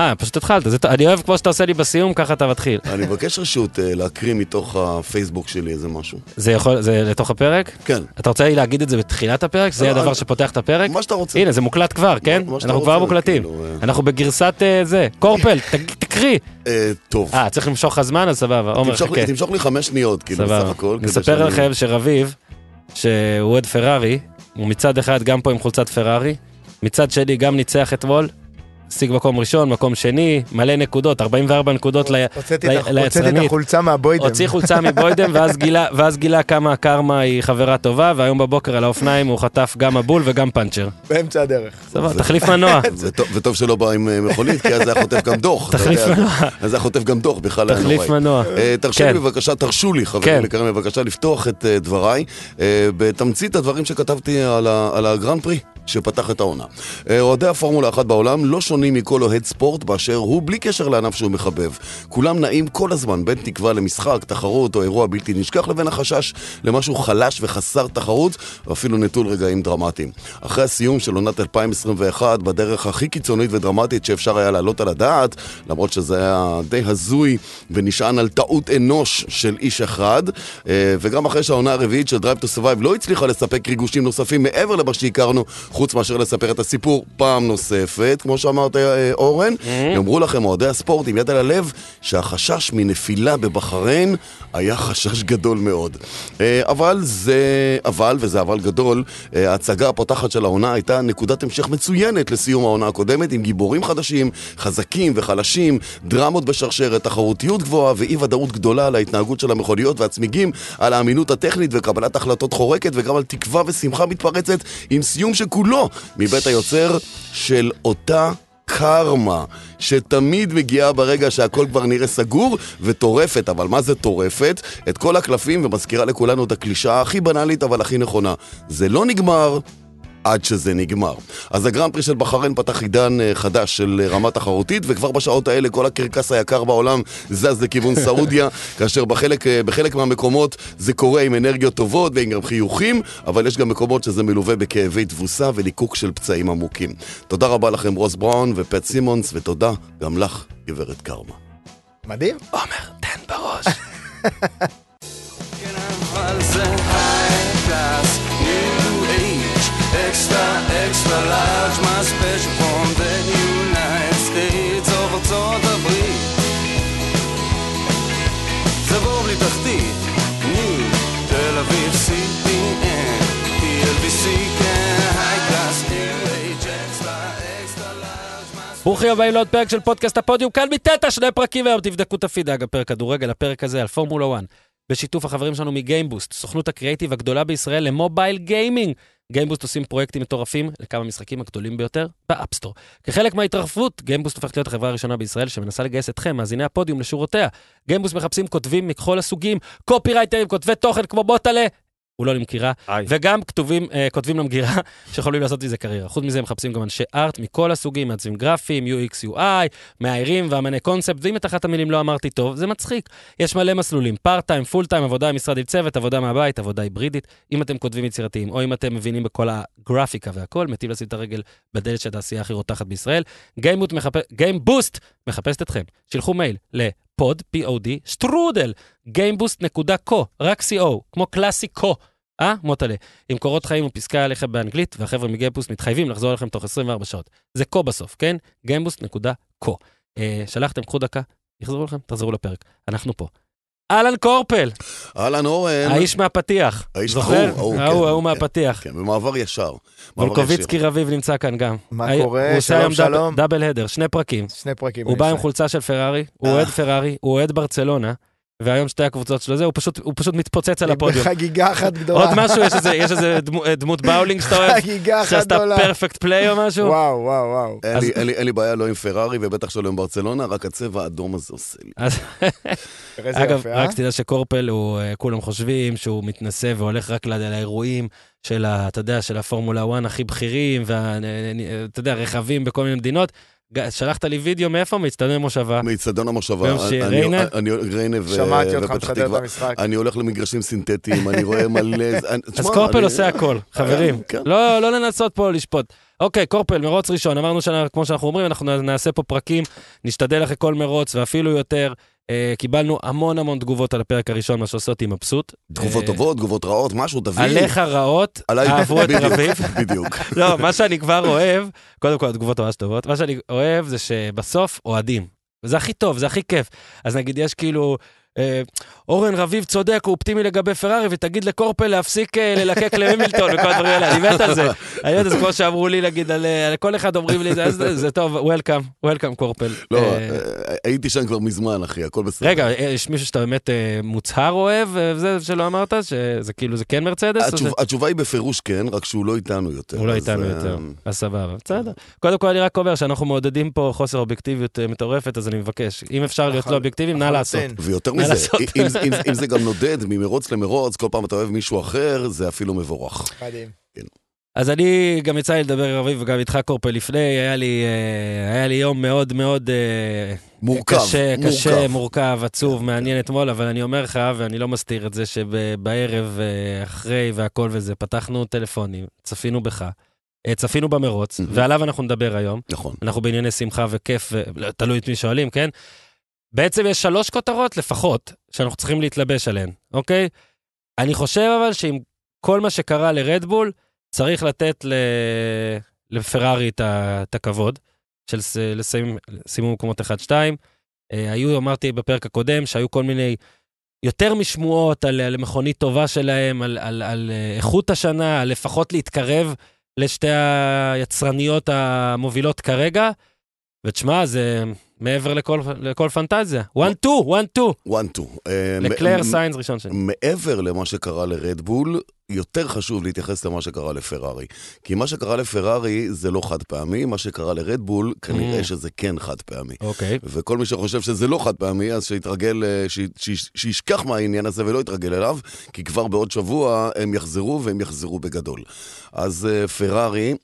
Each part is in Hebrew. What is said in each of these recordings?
אה, פשוט התחלת, זה, אני אוהב כמו שאתה עושה לי בסיום, ככה אתה מתחיל. אני מבקש רשות אה, להקריא מתוך הפייסבוק שלי איזה משהו. זה יכול, זה לתוך הפרק? כן. אתה רוצה לי להגיד את זה בתחילת הפרק? זה לא, הדבר שפותח את הפרק? מה שאתה רוצה. הנה, זה מוקלט כבר, כן? מה שאתה אנחנו כבר מוקלטים. כאילו, אה. אנחנו בגרסת אה, זה. קורפל, תקריא. אה, טוב. אה, צריך למשוך לך זמן? אז סבבה. עומר, חכה. תמשוך לי חמש שניות, כאילו, סבבה. בסך הכל. נספר שאני- לכם שרביב, שהוא אוהד פרארי, הוא מצד אחד גם פה עם חולצת פרארי, מצד שני גם ניצח אתמול, השיג מקום ראשון, מקום שני, מלא נקודות, 44 נקודות ל- הוצאתי ל- את ה- הוצאתי את ליצרנית. החולצה מהבוידם. הוציא חולצה מבוידם, ואז גילה, ואז גילה כמה הקרמה היא חברה טובה, והיום בבוקר על האופניים הוא חטף גם מבול וגם פאנצ'ר. באמצע הדרך. סבבה, תחליף מנוע. וטוב- שלא בא עם אה, מכונית, כי אז היה חוטף גם דוח. תחליף מנוע. אז היה חוטף גם דוח, בכלל היה נוראי. תחליף מנוע. אה, תרשו כן. לי בבקשה, תרשו לי, כן. חברים יקרים, בבקשה לפתוח את אה, דבריי בתמצית הדברים שכתבתי על הגרנד פרי. שפתח את העונה. אה, אוהדי הפורמולה 1 בעולם לא שונים מכל אוהד ספורט באשר הוא בלי קשר לענף שהוא מחבב. כולם נעים כל הזמן בין תקווה למשחק, תחרות או אירוע בלתי נשכח לבין החשש למשהו חלש וחסר תחרות ואפילו נטול רגעים דרמטיים. אחרי הסיום של עונת 2021 בדרך הכי קיצונית ודרמטית שאפשר היה להעלות על הדעת, למרות שזה היה די הזוי ונשען על טעות אנוש של איש אחד, אה, וגם אחרי שהעונה הרביעית של Drive to Survive לא הצליחה לספק ריגושים נוספים מעבר למה שהכרנו, חוץ מאשר לספר את הסיפור פעם נוספת, כמו שאמרת אה, אורן, יאמרו לכם אוהדי הספורט עם יד על הלב שהחשש מנפילה בבחריין היה חשש גדול מאוד. אה, אבל זה, אבל, וזה אבל גדול, אה, ההצגה הפותחת של העונה הייתה נקודת המשך מצוינת לסיום העונה הקודמת, עם גיבורים חדשים, חזקים וחלשים, דרמות בשרשרת, תחרותיות גבוהה ואי ודאות גדולה על ההתנהגות של המכוניות והצמיגים, על האמינות הטכנית וקבלת החלטות חורקת, וגם על תקווה ושמחה מתפרצת, עם סיום שכולו מבית היוצר של אותה קרמה, שתמיד מגיעה ברגע שהכל כבר נראה סגור וטורפת, אבל מה זה טורפת? את כל הקלפים ומזכירה לכולנו את הקלישאה הכי בנאלית אבל הכי נכונה. זה לא נגמר. עד שזה נגמר. אז הגרנד פרי של בחריין פתח עידן אה, חדש של אה, רמה תחרותית, וכבר בשעות האלה כל הקרקס היקר בעולם זז לכיוון סעודיה, כאשר בחלק, אה, בחלק מהמקומות זה קורה עם אנרגיות טובות ועם גם חיוכים, אבל יש גם מקומות שזה מלווה בכאבי תבוסה וליקוק של פצעים עמוקים. תודה רבה לכם רוס בראון ופט סימונס, ותודה גם לך, גברת קרמה. מדהים. עומר, תן בראש. ברוכים הבאים לעוד פרק של פודקאסט הפודיום, כאן מטטה, שני פרקים היום, תבדקו את הפיד, אגב, פרק כדורגל, הפרק הזה על פורמולה 1, בשיתוף החברים שלנו מגיימבוסט, סוכנות הקריאיטיב הגדולה בישראל ל mobile gaming. גיימבוסט עושים פרויקטים מטורפים לכמה משחקים הגדולים ביותר ב App Store. כחלק מההתרחבות, גיימבוסט הופכת להיות החברה הראשונה בישראל שמנסה לגייס אתכם, מאזיני הפודיום, לשורותיה. גיימבוסט מחפשים כותבים מכל הסוגים, קופירייטרים, כותבי תוכן כמו מוטלה, הוא לא למכירה. וגם כתובים, אה, כותבים למגירה שיכולים לעשות מזה קריירה. חוץ מזה הם מחפשים גם אנשי art מכל הסוגים, מעצבים גרפיים, UX, UI, מאיירים ואמני קונספט, ואם את אחת המילים לא אמרתי טוב, זה מצחיק. יש מלא מסלולים, part time, full time, עבודה עם משרד עם צוות, עבודה מהבית, עבודה היברידית. אם אתם כותבים יצירתיים, או אם אתם מבינים בכל הגרפיקה והכל, מטיב לשים את הרגל בדלת של התעשייה הכי רותחת בישראל. גיימבוסט מחפש, גיימבוסט מחפשת אתכם. שילחו מייל ל pod, P-O-D, שטרודל, gameboost.co, רק co, כמו קלאסיקו. אה, מוטלה. עם קורות חיים ופסקי הלחם באנגלית, והחבר'ה מגיימבוסט מתחייבים לחזור אליכם תוך 24 שעות. זה co בסוף, כן? gameboost.co. אה, שלחתם, קחו דקה, יחזרו לכם, תחזרו לפרק. אנחנו פה. אהלן קורפל, אהלן אורן. האיש מהפתיח. האיש- זוכר? ההוא, ההוא, כן, ההוא, ההוא כן, מהפתיח. כן, במעבר ישר. וולקוביצקי ישיר. רביב נמצא כאן גם. מה הי- קורה? הוא עושה שלום, שלום. double header, שני פרקים. שני פרקים. הוא בא עם. חולצה של פרארי, הוא אה. אוהד פרארי, הוא אוהד ברצלונה, והיום שתי הקבוצות שלו זה, הוא פשוט- הוא פשוט מתפוצץ על הפודיום. בחגיגה אחת גדולה. עוד משהו, יש איזה- יש איזה דמו- דמות באולינג שאתה אוהב? חגיגה אחת שעשתה גדולה. perfect play או משהו? וואו, וואו, וואו. אין אז- לי- אין לי- אין לי בעיה לא עם פרארי ובטח שלא עם ברצלונה, רק הצבע האדום הזה עושה לי. אגב, יפה, אה? רק שתדע שקורפל, הוא, אה, כולם חושבים שהוא מתנשא והולך רק לאירועים של, ה- אתה יודע, של הפורמולה 1 הכי בכירים, ואתה יודע, רכבים בכל מיני מדינות. שלחת לי וידאו מאיפה? מאצטדיון מושבה. מאיצטדיון המושבה. ביום אני- ריינה? אני- ריינה ו- שמעתי אותך משדר את. המשחק. אני הולך למגרשים סינתטיים, אני רואה מלא... אני- אז תשמע, קורפל אני- עושה הכל, חברים. כן. לא לא לנסות פה לשפוט. אוקיי, קורפל, מרוץ ראשון. אמרנו שכמו שאנחנו אומרים, אנחנו נעשה פה פרקים, נשתדל אחרי כל מרוץ ואפילו יותר. אה, קיבלנו המון המון תגובות על הפרק הראשון, מה שעושה אותי מבסוט. תגובות אה, טובות, תגובות רעות, משהו, תביא. עליך רעות, אהבו את רביב. בדיוק. לא, מה שאני כבר אוהב, קודם כל התגובות ממש טובות, מה שאני אוהב זה שבסוף אוהדים. וזה הכי טוב, זה הכי כיף. אז נגיד יש כאילו, אה, אורן רביב צודק, הוא אופטימי לגבי פרארי, ותגיד לקורפל להפסיק אה, ללקק להמילטון וכל הדברים האלה, אני מת על זה. אני מת על זה כמו שאמרו לי, נגיד, על, אה, על כל אחד אומרים לי, זה, זה, זה טוב, וולקאם, וולקאם קורפל. לא, אה, אה, הייתי שם כבר מזמן, אחי, הכל בסדר. רגע, אה, יש מישהו שאתה באמת אה, מוצהר אוהב, אה, זה שלא אמרת, שזה כאילו, זה כן מרצדס? התשוב- זה- התשובה היא בפירוש כן, רק שהוא לא איתנו יותר. הוא לא איתנו אה, יותר, אז סבבה, בסדר. קודם כל אני רק אומר שאנחנו מעודדים פה חוסר אובייקטיביות אה, מטורפת, אז אני מבקש, אם אפשר להיות לא אובייקטיביים, נא לעשות. לחלוטין. ויותר לעשות? אם, אם, אם זה גם נודד ממרוץ למרוץ, כל פעם אתה אוהב מישהו אחר, זה אפילו מבורך. מדהים. אז אני, גם יצא לי לדבר עם רביב וגם איתך קורפל לפני, היה לי, אה, היה לי יום מאוד מאוד אה, מורכב, קשה, מורכב. קשה, מורכב, עצוב, מעניין אתמול, אבל אני אומר לך, ואני לא מסתיר את זה, שבערב, אה, אחרי והכל וזה, פתחנו טלפונים, צפינו בך, צפינו במרוץ, מהמם. ועליו אנחנו נדבר היום. נכון. אנחנו בענייני שמחה וכיף, ו- לא, תלוי את מי שואלים, כן? בעצם יש שלוש כותרות לפחות שאנחנו צריכים להתלבש עליהן, אוקיי? אני חושב אבל שעם כל מה שקרה לרדבול, צריך לתת ל... לפרארי את, הכבוד של. לסיים... סימום מקומות 1-2. אה, היו, אמרתי בפרק הקודם, שהיו כל מיני, יותר משמועות על, על מכונית טובה שלהם, על, על, על אה, איכות השנה, על לפחות להתקרב לשתי היצרניות המובילות כרגע. ותשמע, זה מעבר לכל, לכל פנטזיה. 1-2, 1-2. 1-2. אה, לקלר סיינס ראשון שני. מעבר למה שקרה לרדבול, יותר חשוב להתייחס למה שקרה לפרארי. כי מה שקרה לפרארי זה לא חד פעמי, מה שקרה לרדבול, כנראה Mm. שזה כן חד פעמי. אוקיי. וכל מי שחושב שזה לא חד פעמי, אז שיתרגל, אה, ש- ש- שישכח מהעניין הזה ולא יתרגל אליו, כי כבר בעוד שבוע הם יחזרו והם יחזרו בגדול. אז אה, פרארי,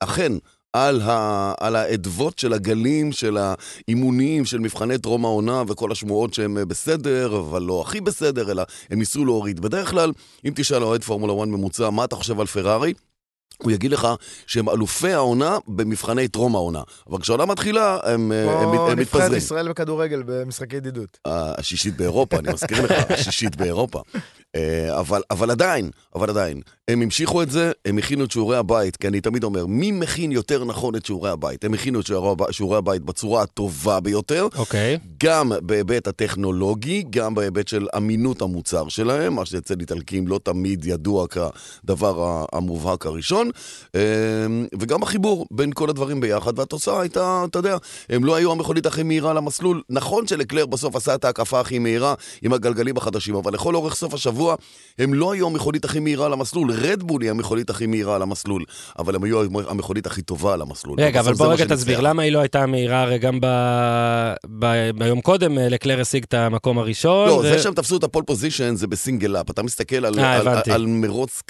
אכן, על, ה, על האדוות של הגלים, של האימונים, של מבחני טרום העונה וכל השמועות שהם אה, בסדר, אבל לא הכי בסדר, אלא הם ניסו להוריד. בדרך כלל, אם תשאל אוהד פורמולה 1 ממוצע, מה אתה חושב על פרארי? הוא יגיד לך שהם אלופי העונה במבחני טרום העונה. אבל כשהעונה מתחילה, הם, אה, הם, כמו הם נבחרת מתפזרים. ישראל בכדורגל במשחקי ידידות. השישית באירופה, אני מזכיר לך, השישית באירופה. אה, אבל, אבל עדיין, אבל עדיין, הם המשיכו את זה, הם הכינו את שיעורי הבית, כי אני תמיד אומר, מי מכין יותר נכון את שיעורי הבית? הם הכינו את שיעורי הבית, בצורה הטובה ביותר, אוקיי. גם בהיבט הטכנולוגי, גם בהיבט של אמינות המוצר שלהם, מה שאצל איטלקים לא תמיד ידוע כדבר המובהק הראשון, אה, וגם החיבור בין כל הדברים ביחד, והתוצאה הייתה, אתה יודע, הם לא היו המכונית הכי מהירה למסלול. נכון שלקלר בסוף עשה את ההקפה הכי מהירה עם הגלגלים החדשים, אבל לכל אורך סוף השבוע הם לא היו המכונית הכי מהירה למסלול. רדבול היא המכונית הכי מהירה למסלול, אבל הם היו המכונית הכי טובה למסלול. רגע, אבל בוא רגע. תסביר, למה היא לא הייתה מהירה הרי גם ב- ב- ביום קודם, אה, לקלר השיג את המקום הראשון. לא, ו- זה שהם תפסו את הפול פוזיישן זה בסינגל אפ. אתה מסתכל על, אה, על, הבנתי. על מרוץ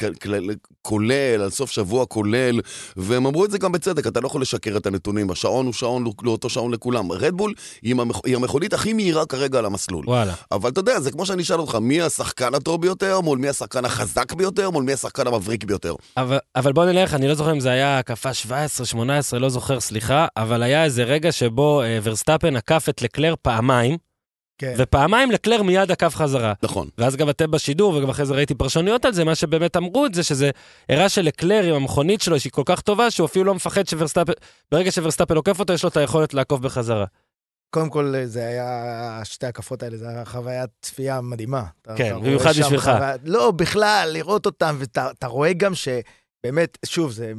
כולל, על סוף שבוע כולל, והם אמרו את זה גם בצדק, אתה לא יכול לשקר את הנתונים. השעון הוא שעון, הוא לא אותו שעון לכולם. רדבול היא, המכ... היא המכונית הכי מהירה כרגע על המסלול. וואלה. אבל אתה יודע, זה כמו שאני אשאל אותך, מי השחקן הטוב ביותר, מול מי השחקן החזק ביותר, מול מי השחקן המבריק ביותר. אבל, אבל בוא נלך, אני לא זוכר אם זה היה הקפה 17, 18, לא זוכר, סליחה, אבל היה איזה רגע שבו אה, ורסטאפן עקף את לקלר פעמיים, כן. ופעמיים לקלר מיד עקף חזרה. נכון. ואז גם אתם בשידור, וגם אחרי זה ראיתי פרשנויות על זה, מה שבאמת אמרו את זה, שזה הראה שלקלר עם המכונית שלו, שהיא כל כך טובה, שהוא אפילו לא מפחד שוורסטאפן, ברגע שוורסטאפן עוקף אותו, יש לו את היכולת לעקוף בחזרה. קודם כל, זה היה, שתי הקפות האלה, זה היה חוויית צפייה מדהימה. כן, במיוחד בשבילך. חוויה- לא, בכלל, לראות אותם, ואתה אתה רואה גם שבאמת, שוב, זה,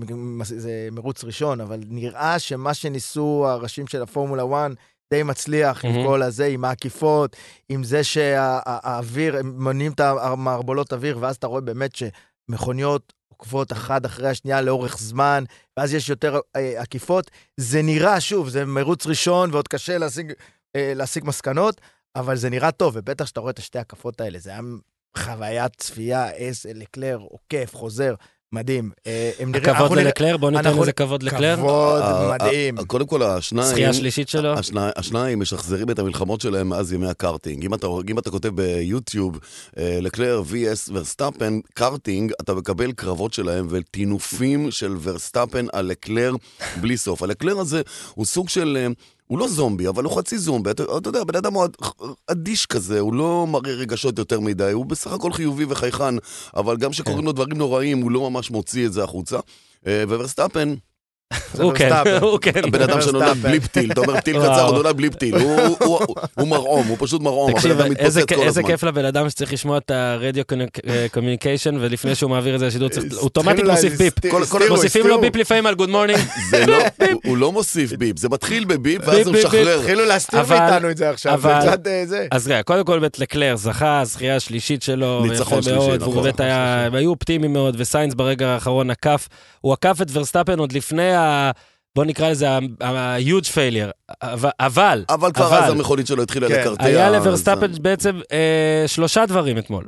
זה מרוץ ראשון, אבל נראה שמה שניסו הראשים של הפורמולה 1 די מצליח עם מהמם. כל הזה, עם העקיפות, עם זה שהאוויר, הם מונים את המערבולות אוויר, ואז אתה רואה באמת שמכוניות עוקבות אחת אחרי השנייה לאורך זמן, ואז יש יותר אה, עקיפות. זה נראה, שוב, זה מרוץ ראשון ועוד קשה להשיג, אה, להשיג מסקנות, אבל זה נראה טוב, ובטח שאתה רואה את השתי הקפות האלה, זה היה חוויית צפייה, אס, לקלר, עוקף, חוזר, מדהים. אה, הכבוד ללקלר, בוא ניתן איזה כבוד לקלר. כבוד ה- מדהים. ה- קודם כל, השניים... זכייה שלישית שלו. השני- השניים משחזרים את המלחמות שלהם מאז ימי הקארטינג. אם אתה, כותב ביוטיוב, אה, לקלר VS ורסטאפן, קארטינג, אתה מקבל קרבות שלהם וטינופים של ורסטאפן על לקלר בלי סוף. הלקלר הזה הוא סוג של... הוא לא זומבי, אבל הוא חצי זומבי. אתה, אתה יודע, בן אדם הוא אד- אדיש כזה, הוא לא מראה רגשות יותר מדי, הוא בסך הכל חיובי וחייכן, אבל גם כשקורים לו דברים נוראים, הוא לא ממש מוציא את זה החוצה. אה, וורסטאפן, הוא כן, ורסטאפן. הוא כן. הבן אדם שנולד ורסטאפן. בלי פתיל, אתה אומר פתיל. קצר, הוא נולד בלי פתיל, הוא- מרעום, הוא פשוט מרעום, הבן תקשיב, אדם איזה מתפוצץ כל איזה הזמן. כיף לבן אדם שצריך לשמוע את ה radio communication, ולפני שהוא מעביר את זה לשידור, צריך אוטומטית מוסיף ביפ. מוסיפים לו. ביפ לפעמים על good morning. לא, הוא- לא מוסיף ביפ, זה מתחיל בביפ ואז הוא משחרר. התחילו להסתיר אבל- מאיתנו את זה עכשיו, אה, זה. אז רגע, קודם כל בית לקלר זכה, זכייה השלישית שלו, ניצחון שלישי, מאוד, נכון. היה, הם היו אופטימיים מאוד, וסיינס ברגע האחרון עקף, הוא עקף את ורסטאפן עוד לפני ה... בוא נקרא לזה ה-huge failure, אבל, אבל, אבל כבר אז המכונית שלו התחילה כן. לקרטע. היה אז- לוורסטאפן בעצם אה, שלושה דברים אתמול.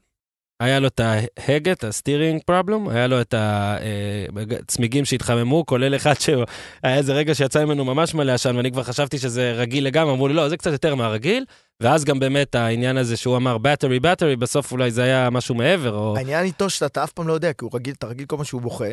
היה לו את ההגה, את הסטירינג פרובלם, היה לו את הצמיגים שהתחממו, כולל אחד שהיה איזה רגע שיצא ממנו ממש מלא עשן, ואני כבר חשבתי שזה רגיל לגמרי, אמרו לי, לא, זה קצת יותר מהרגיל, ואז גם באמת העניין הזה שהוא אמר battery, battery, בסוף אולי זה היה משהו מעבר, או... העניין איתו שאתה אף פעם לא יודע, כי הוא רגיל, אתה רגיל כל מה שהוא בוכה,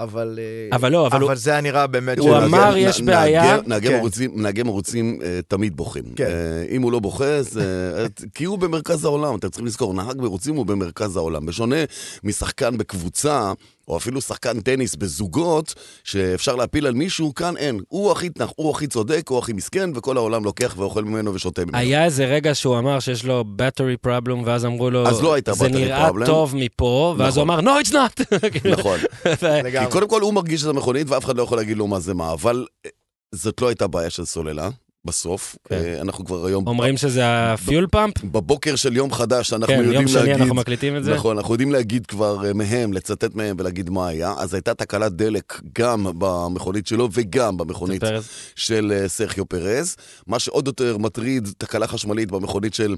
אבל... אה, אבל לא, אבל הוא... אבל זה היה נראה באמת... הוא אמר, יש בעיה. נהגי- כן. מרוצים- נהגי מרוצים אה, תמיד בוכים. כן. אה, אם הוא לא בוכה, זה... כי הוא במרכז העולם, אתם צריכים לזכור, נהג מרוצים הוא במרכז העולם. בשונה משחקן בקבוצה, או אפילו שחקן טניס בזוגות, שאפשר להפיל על מישהו, כאן אין. הוא הכי תנח, הוא הכי צודק, הוא הכי מסכן, וכל העולם לוקח ואוכל ממנו ושותה ממנו. היה איזה רגע שהוא אמר שיש לו battery problem, ואז אמרו לו, אז לא הייתה זה battery נראה problem." טוב מפה, ואז הוא נכון. אמר, no, it's not. כאילו, נכון. כי קודם כל הוא מרגיש את המכונית ואף אחד לא יכול להגיד לו מה זה מה, אבל אה, זאת לא הייתה בעיה של סוללה, בסוף. כן. אה, אנחנו כבר היום... אומרים שזה הפיול פאמפ? בבוקר של יום חדש, אנחנו כן, יודעים יום שני להגיד... אנחנו מקליטים את זה. נכון, אנחנו יודעים להגיד כבר אה, מהם, לצטט מהם ולהגיד מה היה. אז הייתה תקלת דלק גם במכונית שלו וגם במכונית. של אה, סרחיו פרז. מה שעוד יותר מטריד, תקלה חשמלית במכונית של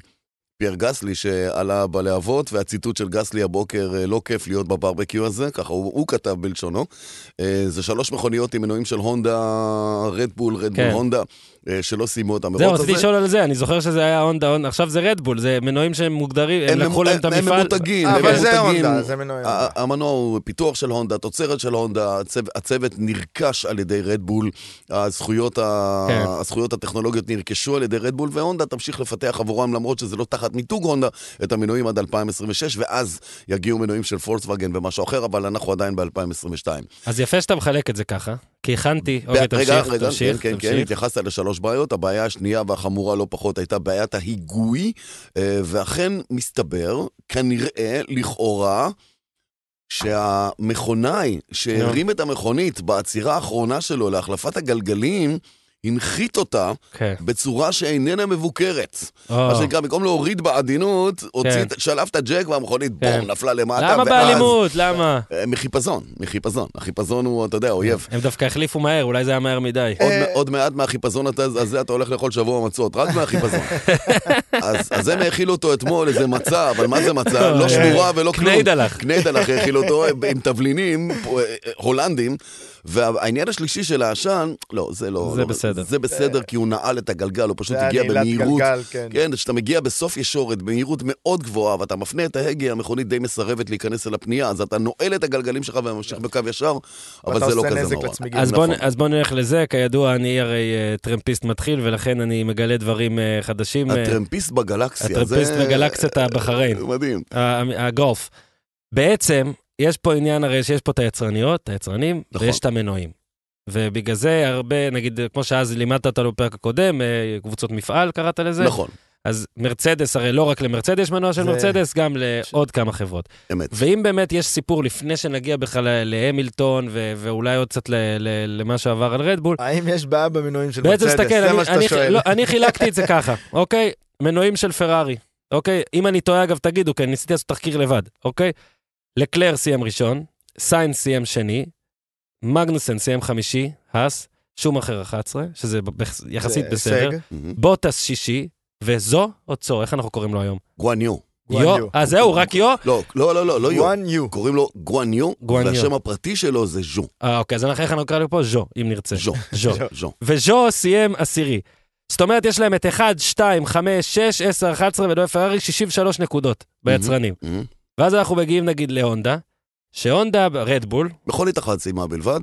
פייר גסלי שעלה בלהבות, והציטוט של גסלי הבוקר, לא כיף להיות בברבקיו הזה, ככה הוא, הוא כתב בלשונו. זה שלוש מכוניות עם מנועים של הונדה, רדבול, רדבול, כן. הונדה, שלא סיימו את המרוץ זהו, הזה. רציתי לשאול על זה, אני זוכר שזה היה הונדה, הונדה, עכשיו זה רדבול, זה מנועים שהם מוגדרים, הם הם לקחו להם את הם המפעל. ממותגים, הם אבל זה ממותגים. הונדה, זה מנוע הונדה. ה- המנוע הוא פיתוח של הונדה, תוצרת של הונדה, הצוות, הצוות נרכש על ידי רדבול, הזכויות, ה... כן. הזכויות הטכנולוגיות נרכשו על ידי רדבול, והונדה תמשיך לפתח עבורם, למרות שזה לא תחת מיתוג הונדה, את המנועים עד 2026, ואז יגיעו מנועים של פולקסווגן ומשהו אחר, אבל אנחנו עדיין ב-2022. אז יפה שאתה מחלק את זה ככה, כי הכנתי, אוקיי, רגע, תמשיך, רגע, תמשיך, כן, כן, כן, תמשיך. התייחסת לשלוש בעיות. הבעיה השנייה והחמורה לא פחות הייתה בעיית ההיגוי, אה, ואכן מסתבר, כנראה, לכאורה, שהמכונאי שהרים את המכונית בעצירה האחרונה שלו להחלפת הגלגלים, הנחית אותה כן. בצורה שאיננה מבוקרת. או. מה שנקרא, במקום להוריד בעדינות, הוציא כן. את- שלף את הג'ק והמכונית כן. בום, נפלה למטה, למה ואז- באלימות? למה? אה, מחיפזון, מחיפזון. החיפזון הוא, אתה יודע, אויב. הם דווקא החליפו מהר, אולי זה היה מהר מדי. עוד, אה, עוד מעט מהחיפזון הזה אתה הולך לאכול שבוע מצות, רק מהחיפזון. אז, אז הם האכילו אותו אתמול, איזה מצה, אבל מה זה מצה? לא שמורה ולא כלום. קניידלח. קניידלח האכילו אותו עם תבלינים הולנדים. והעניין השלישי של העשן, לא, זה לא... זה לא, בסדר. זה בסדר, כי הוא נעל את הגלגל, הוא פשוט זה היה הגיע נעילת במהירות. גלגל, כן. כן, כשאתה מגיע בסוף ישורת, במהירות מאוד גבוהה, ואתה מפנה את ההגה, המכונית די מסרבת להיכנס אל הפנייה, אז אתה נועל את הגלגלים שלך וממשיך בקו ישר, אבל זה לא כזה נורא. אז בוא, נכון. אז בוא נלך לזה, כידוע, אני הרי אה, טרמפיסט מתחיל, ולכן אני מגלה דברים אה, חדשים. אה, הטרמפיסט בגלקסיה, הטרמפיסט זה- בגלקסיית הבחריין. מדהים. הגולף. בעצם, יש פה עניין הרי שיש פה את היצרניות, את היצרנים, נכון. ויש את המנועים. ובגלל זה הרבה, נגיד, כמו שאז לימדת אותנו בפרק הקודם, אה, קבוצות מפעל קראת לזה? נכון, אז מרצדס, הרי לא רק למרצדס יש מנוע של זה- מרצדס, גם לעוד כמה חברות. אמת. ואם באמת יש סיפור לפני שנגיע בכלל ל- להמילטון, ו- ואולי עוד קצת ל- ל- למה שעבר על רדבול, האם יש בעיה במנועים של בעצם מרצדס? תסתכל, זה אני, אני, שואל. לא, אני חילקתי את זה ככה, אוקיי? מנועים של פרארי, אוקיי? אם אני טועה, אגב, תגידו, כי אני ניסיתי לעשות תחקיר לבד, אוקיי? לקלר סיים ראשון, סיינס סיים שני, מגנוסן סיים חמישי, האס, שום אחר 11, שזה יחסית זה בסדר. בוטס שישי, וזו או צו, איך אנחנו קוראים לו היום? גואניו. יו, יו. אה זהו, רק יו? לא, לא, לא, לא, לא יו. גואן יו. קוראים לו גואניו, גואניו. והשם הפרטי שלו זה ז'ו. אה, אוקיי, אז אנחנו איך נקרא לו פה? ז'ו, אם נרצה. ז'ו. ז'ו. ז'ו. וז'ו סיים עשירי. זאת אומרת, יש להם את 1, 2, 5, 6, 10, 11 ודוי פרארי 63 נקודות ביצרנים. ואז אנחנו מגיעים נגיד להונדה, שהונדה, רדבול, מכונית אחת סיימה בלבד,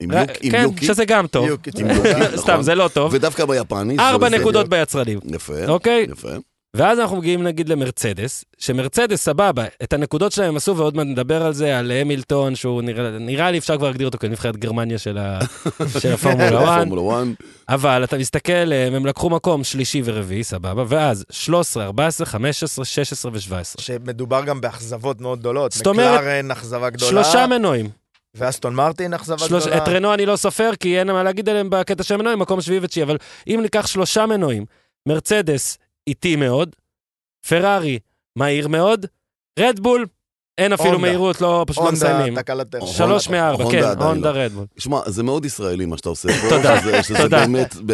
עם כן, יוקי, שזה גם טוב. יוקי, נכון. סתם, זה לא טוב. ודווקא ביפני. ארבע. נקודות ביצרנים, יפה, אוקיי? יפה. ואז אנחנו מגיעים נגיד למרצדס, שמרצדס, סבבה, את הנקודות שלהם הם עשו, ועוד מעט נדבר על זה, על המילטון, שהוא נראה, נראה לי אפשר כבר להגדיר אותו כנבחרת גרמניה של, ה, של הפורמולה 1, פורמולה 1. אבל אתה מסתכל, הם הם לקחו מקום שלישי ורביעי, סבבה, ואז 13, 14, 15, 16 ו-17. שמדובר גם באכזבות מאוד גדולות. זאת אומרת, מקלרן, אכזבה גדולה. שלושה מנועים. ואסטון מרטין, אכזבה שלוש, גדולה. את רנו אני לא סופר, כי אין מה להגיד עליהם בקטע של המנועים, מקום שביעי ותשיעי, אבל אם ניקח שלושה מנועים, מרצדס איטי מאוד, פרארי מהיר מאוד, רדבול, אין אפילו הונדה. מהירות, לא, פשוט לא מסיימים. שלוש מארבע, כן, הונדה לא. רדבול. שמע, זה מאוד ישראלי מה שאתה עושה פה. תודה, תודה,